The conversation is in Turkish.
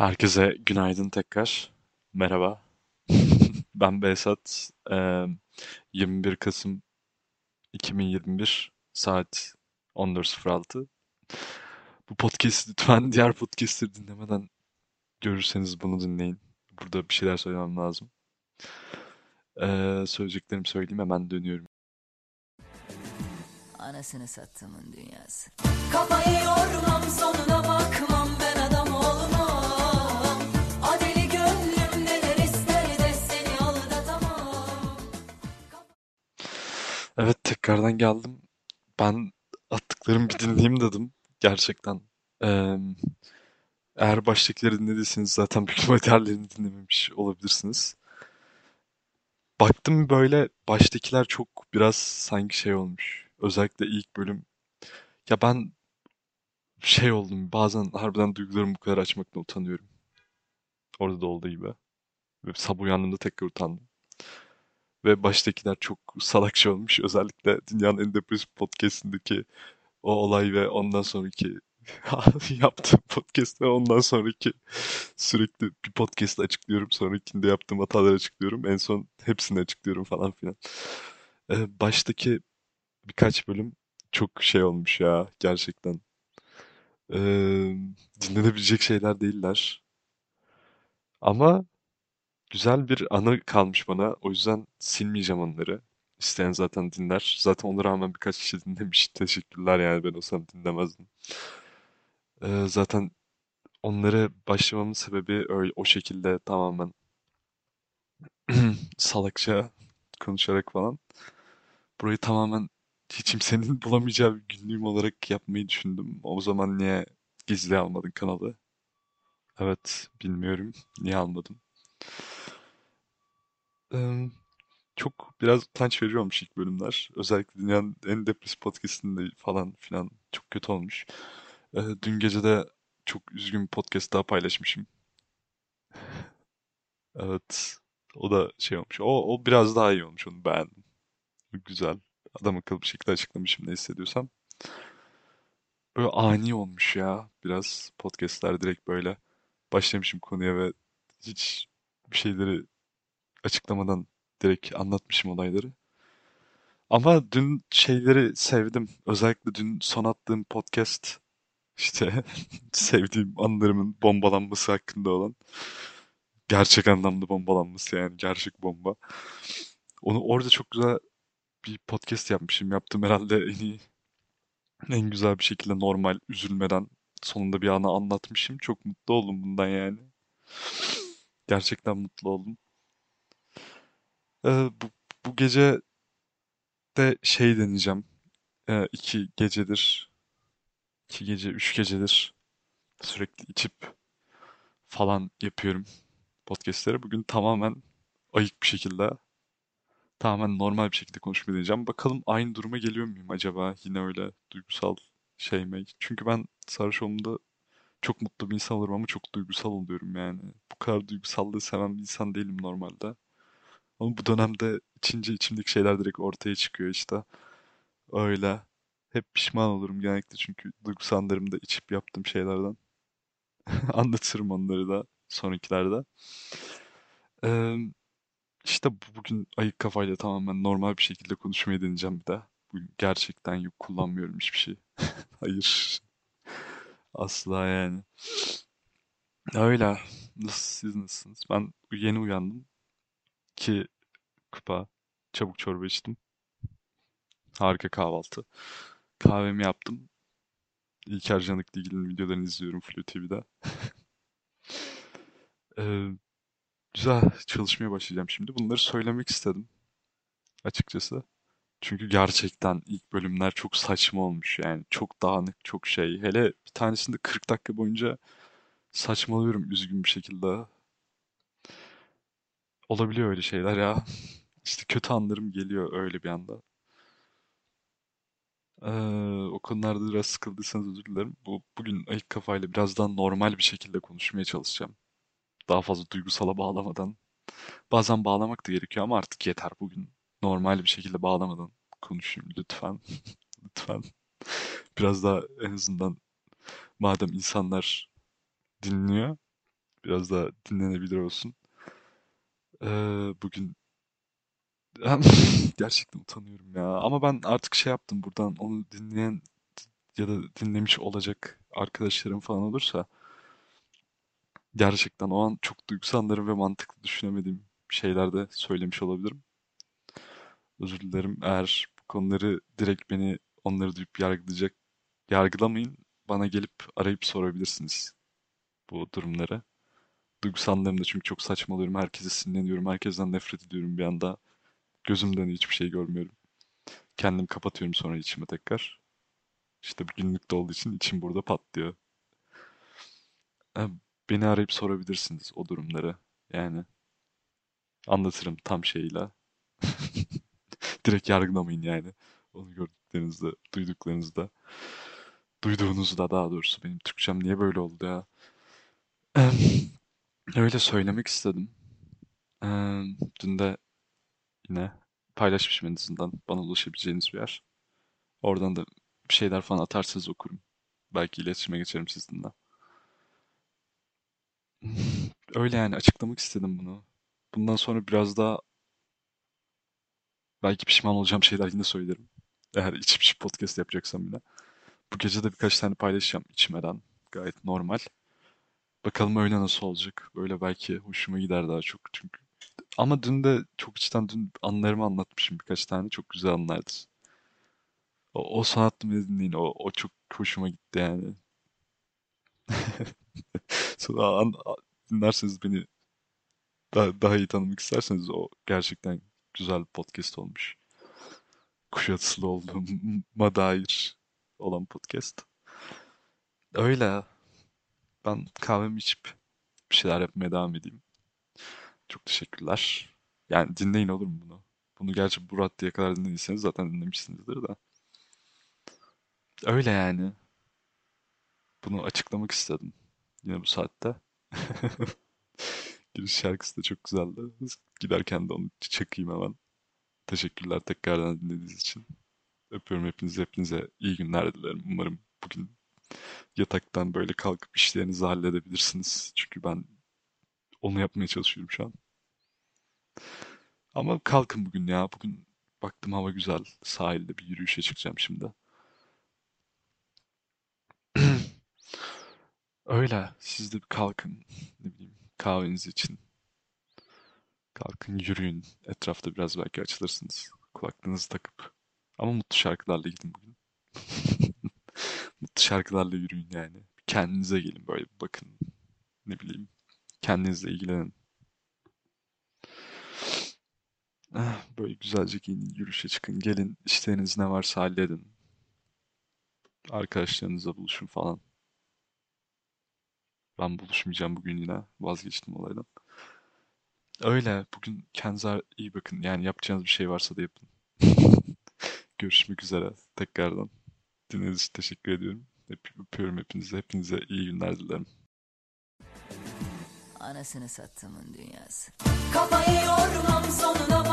Herkese günaydın tekrar. Merhaba. Ben Behzat. Eee, 21 Kasım 2021 saat 14.06. Bu podcast'i lütfen diğer podcast'leri dinlemeden görürseniz bunu dinleyin. Burada bir şeyler söylemem lazım. Eee, söyleyeceklerimi söyleyeyim hemen dönüyorum. Anasını sattığımın dünyası. Kafayı yormam sonuna bakmam Evet tekrardan geldim. Ben attıklarımı bir dinleyeyim dedim. Gerçekten. Eee, eğer baştakileri dinlediyseniz zaten büyük ihtimalle diğerlerini dinlememiş olabilirsiniz. Baktım böyle baştakiler çok biraz sanki şey olmuş. Özellikle ilk bölüm. Ya ben şey oldum bazen harbiden duygularımı bu kadar açmaktan utanıyorum. Orada da olduğu gibi. Ve sabah uyandığımda tekrar utandım. Ve baştakiler çok salakça olmuş. Özellikle dünyanın en depresif podcastindeki o olay ve ondan sonraki yaptığım podcast ve ondan sonraki sürekli bir podcast açıklıyorum. Sonrakinde yaptığım hataları açıklıyorum. En son hepsini açıklıyorum falan filan. Ee, baştaki birkaç bölüm çok şey olmuş ya gerçekten. Ee, dinlenebilecek şeyler değiller. Ama güzel bir anı kalmış bana. O yüzden silmeyeceğim onları. İsteyen zaten dinler. Zaten ona rağmen birkaç kişi dinlemiş. Teşekkürler yani ben olsam dinlemezdim. Ee, zaten onları başlamamın sebebi öyle o şekilde tamamen salakça konuşarak falan. Burayı tamamen hiç kimsenin bulamayacağı bir günlüğüm olarak yapmayı düşündüm. O zaman niye gizli almadın kanalı? Evet, bilmiyorum. Niye almadım? Çok biraz utanç verici ilk bölümler. Özellikle dünyanın en depresif podcastinde falan filan çok kötü olmuş. Ee, dün gece de çok üzgün bir podcast daha paylaşmışım. Evet. O da şey olmuş. O, o biraz daha iyi olmuş. Onu beğendim. Güzel. Adam akıllı bir şekilde açıklamışım ne hissediyorsam. Böyle ani olmuş ya. Biraz podcastler direkt böyle başlamışım konuya ve hiç bir şeyleri açıklamadan direkt anlatmışım olayları. Ama dün şeyleri sevdim. Özellikle dün son attığım podcast işte sevdiğim anlarımın bombalanması hakkında olan. Gerçek anlamda bombalanması yani gerçek bomba. Onu orada çok güzel bir podcast yapmışım. Yaptığım herhalde en iyi, en güzel bir şekilde normal, üzülmeden sonunda bir anı anlatmışım. Çok mutlu oldum bundan yani. Gerçekten mutlu oldum. Bu, bu gece de şey deneyeceğim. Ee, iki gecedir, iki gece, üç gecedir sürekli içip falan yapıyorum podcastleri. Bugün tamamen ayık bir şekilde, tamamen normal bir şekilde konuşmayı deneyeceğim. Bakalım aynı duruma geliyor muyum acaba? Yine öyle duygusal şey mi? Çünkü ben sarhoş olduğumda çok mutlu bir insan olurum ama çok duygusal oluyorum yani. Bu kadar duygusallığı seven bir insan değilim normalde. Ama bu dönemde içince içimdeki şeyler direkt ortaya çıkıyor işte. Öyle. Hep pişman olurum genellikle çünkü duygusal anlarımda içip yaptığım şeylerden. Anlatırım onları da sonrakilerde. Ee, işte bu- bugün ayık kafayla tamamen normal bir şekilde konuşmayı deneyeceğim bir de. Bugün gerçekten yok kullanmıyorum hiçbir şey. Hayır. Asla yani. Öyle. Nasıl, siz nasılsınız? Ben yeni uyandım. İki kupa çabuk çorba içtim. Harika kahvaltı. Kahvemi yaptım. İlker Canik'le ilgili videolarını izliyorum Flu TV'de. Ee, güzel çalışmaya başlayacağım şimdi. Bunları söylemek istedim açıkçası. Çünkü gerçekten ilk bölümler çok saçma olmuş yani. Çok dağınık, çok şey. Hele bir tanesinde 40 dakika boyunca saçmalıyorum üzgün bir şekilde. Olabiliyor öyle şeyler ya. İşte kötü anlarım geliyor öyle bir anda. Ee, o konularda biraz sıkıldıysanız özür dilerim. Bu, bugün ayık kafayla biraz daha normal bir şekilde konuşmaya çalışacağım. Daha fazla duygusala bağlamadan. Bazen bağlamak da gerekiyor ama artık yeter bugün. Normal bir şekilde bağlamadan konuşayım lütfen. Lütfen. Biraz daha en azından madem insanlar dinliyor, Biraz daha dinlenebilir olsun. Ee, bugün gerçekten utanıyorum ya. Ama ben artık şey yaptım buradan onu dinleyen ya da dinlemiş olacak arkadaşlarım falan olursa gerçekten o an çok duygusal anlarım ve mantıklı düşünemediğim şeyler de söylemiş olabilirim. Özür dilerim eğer bu konuları direkt beni onları duyup yargılayacak yargılamayın. Bana gelip arayıp sorabilirsiniz bu durumları. Duygusal çünkü çok saçmalıyorum. Herkese sinirleniyorum. Herkesten nefret ediyorum bir anda. Gözümden hiçbir şey görmüyorum. Kendimi kapatıyorum sonra içime tekrar. İşte bir günlükte olduğu için içim burada patlıyor. Ha, Beni arayıp sorabilirsiniz o durumları. Yani anlatırım tam şeyle. Direkt yargılamayın yani. Onu gördüklerinizde, duyduklarınızda. Duyduğunuzda daha doğrusu. Benim Türkçem niye böyle oldu ya? Öyle söylemek istedim. Em, Dün de yine paylaşmışım en azından bana ulaşabileceğiniz bir yer. Oradan da bir şeyler falan atarsanız okurum. Belki iletişime geçerim sizinle. Öyle yani açıklamak istedim bunu. Bundan sonra biraz daha belki pişman olacağım şeyler yine söylerim. Eğer içip içip podcast yapacaksam yine. Bu gece de birkaç tane paylaşacağım içmeden. Gayet normal. Bakalım öyle nasıl olacak. Böyle belki hoşuma gider daha çok çünkü. Ama dün de çok içten dün anılarımı anlatmışım birkaç tane. Çok güzel anlardı. O, o mı dinleyin. O, o çok hoşuma gitti yani. Sonra an, dinlerseniz beni daha, daha iyi tanımak isterseniz o gerçekten güzel bir podcast olmuş. Kuşatısılı olduğuma dair olan podcast. Öyle. Ben kahvemi içip bir şeyler yapmaya devam edeyim. Çok teşekkürler. Yani dinleyin olur mu bunu? Bunu gerçi bu raddeye kadar dinlediyseniz zaten dinlemişsinizdir de. Öyle yani. Bunu açıklamak istedim. Yine bu saatte. Giriş şarkısı da çok güzeldi. Giderken de onu çakayım hemen. Teşekkürler tekrardan dinlediğiniz için. Öpüyorum hepinizi. Hepinize iyi günler dilerim. Umarım bugün yataktan böyle kalkıp işlerinizi halledebilirsiniz. Çünkü ben onu yapmaya çalışıyorum şu an. Ama kalkın bugün ya. Bugün baktım hava güzel. Sahilde bir yürüyüşe çıkacağım şimdi. Öyle. Siz de bir kalkın. Ne bileyim kahveniz için. Kalkın yürüyün. Etrafta biraz belki açılırsınız. Kulaklığınızı takıp. Ama mutlu şarkılarla gidin bugün. Şarkılarla yürüyün yani. Kendinize gelin böyle bakın. Ne bileyim. Kendinizle ilgilenin. Ah, Böyle güzelce giyinin, yürüyüşe çıkın. Gelin işleriniz ne varsa halledin. Arkadaşlarınızla buluşun falan. Ben buluşmayacağım bugün yine. Vazgeçtim olaydan. Öyle. Bugün kendinize iyi bakın. Yani yapacağınız bir şey varsa da yapın. Görüşmek üzere tekrardan. Dinlediğiniz için teşekkür ediyorum. Öpüyorum hepinizi. Hepinize iyi günler dilerim. Anasını sattımın dünyası. Kafayı yormam sonuna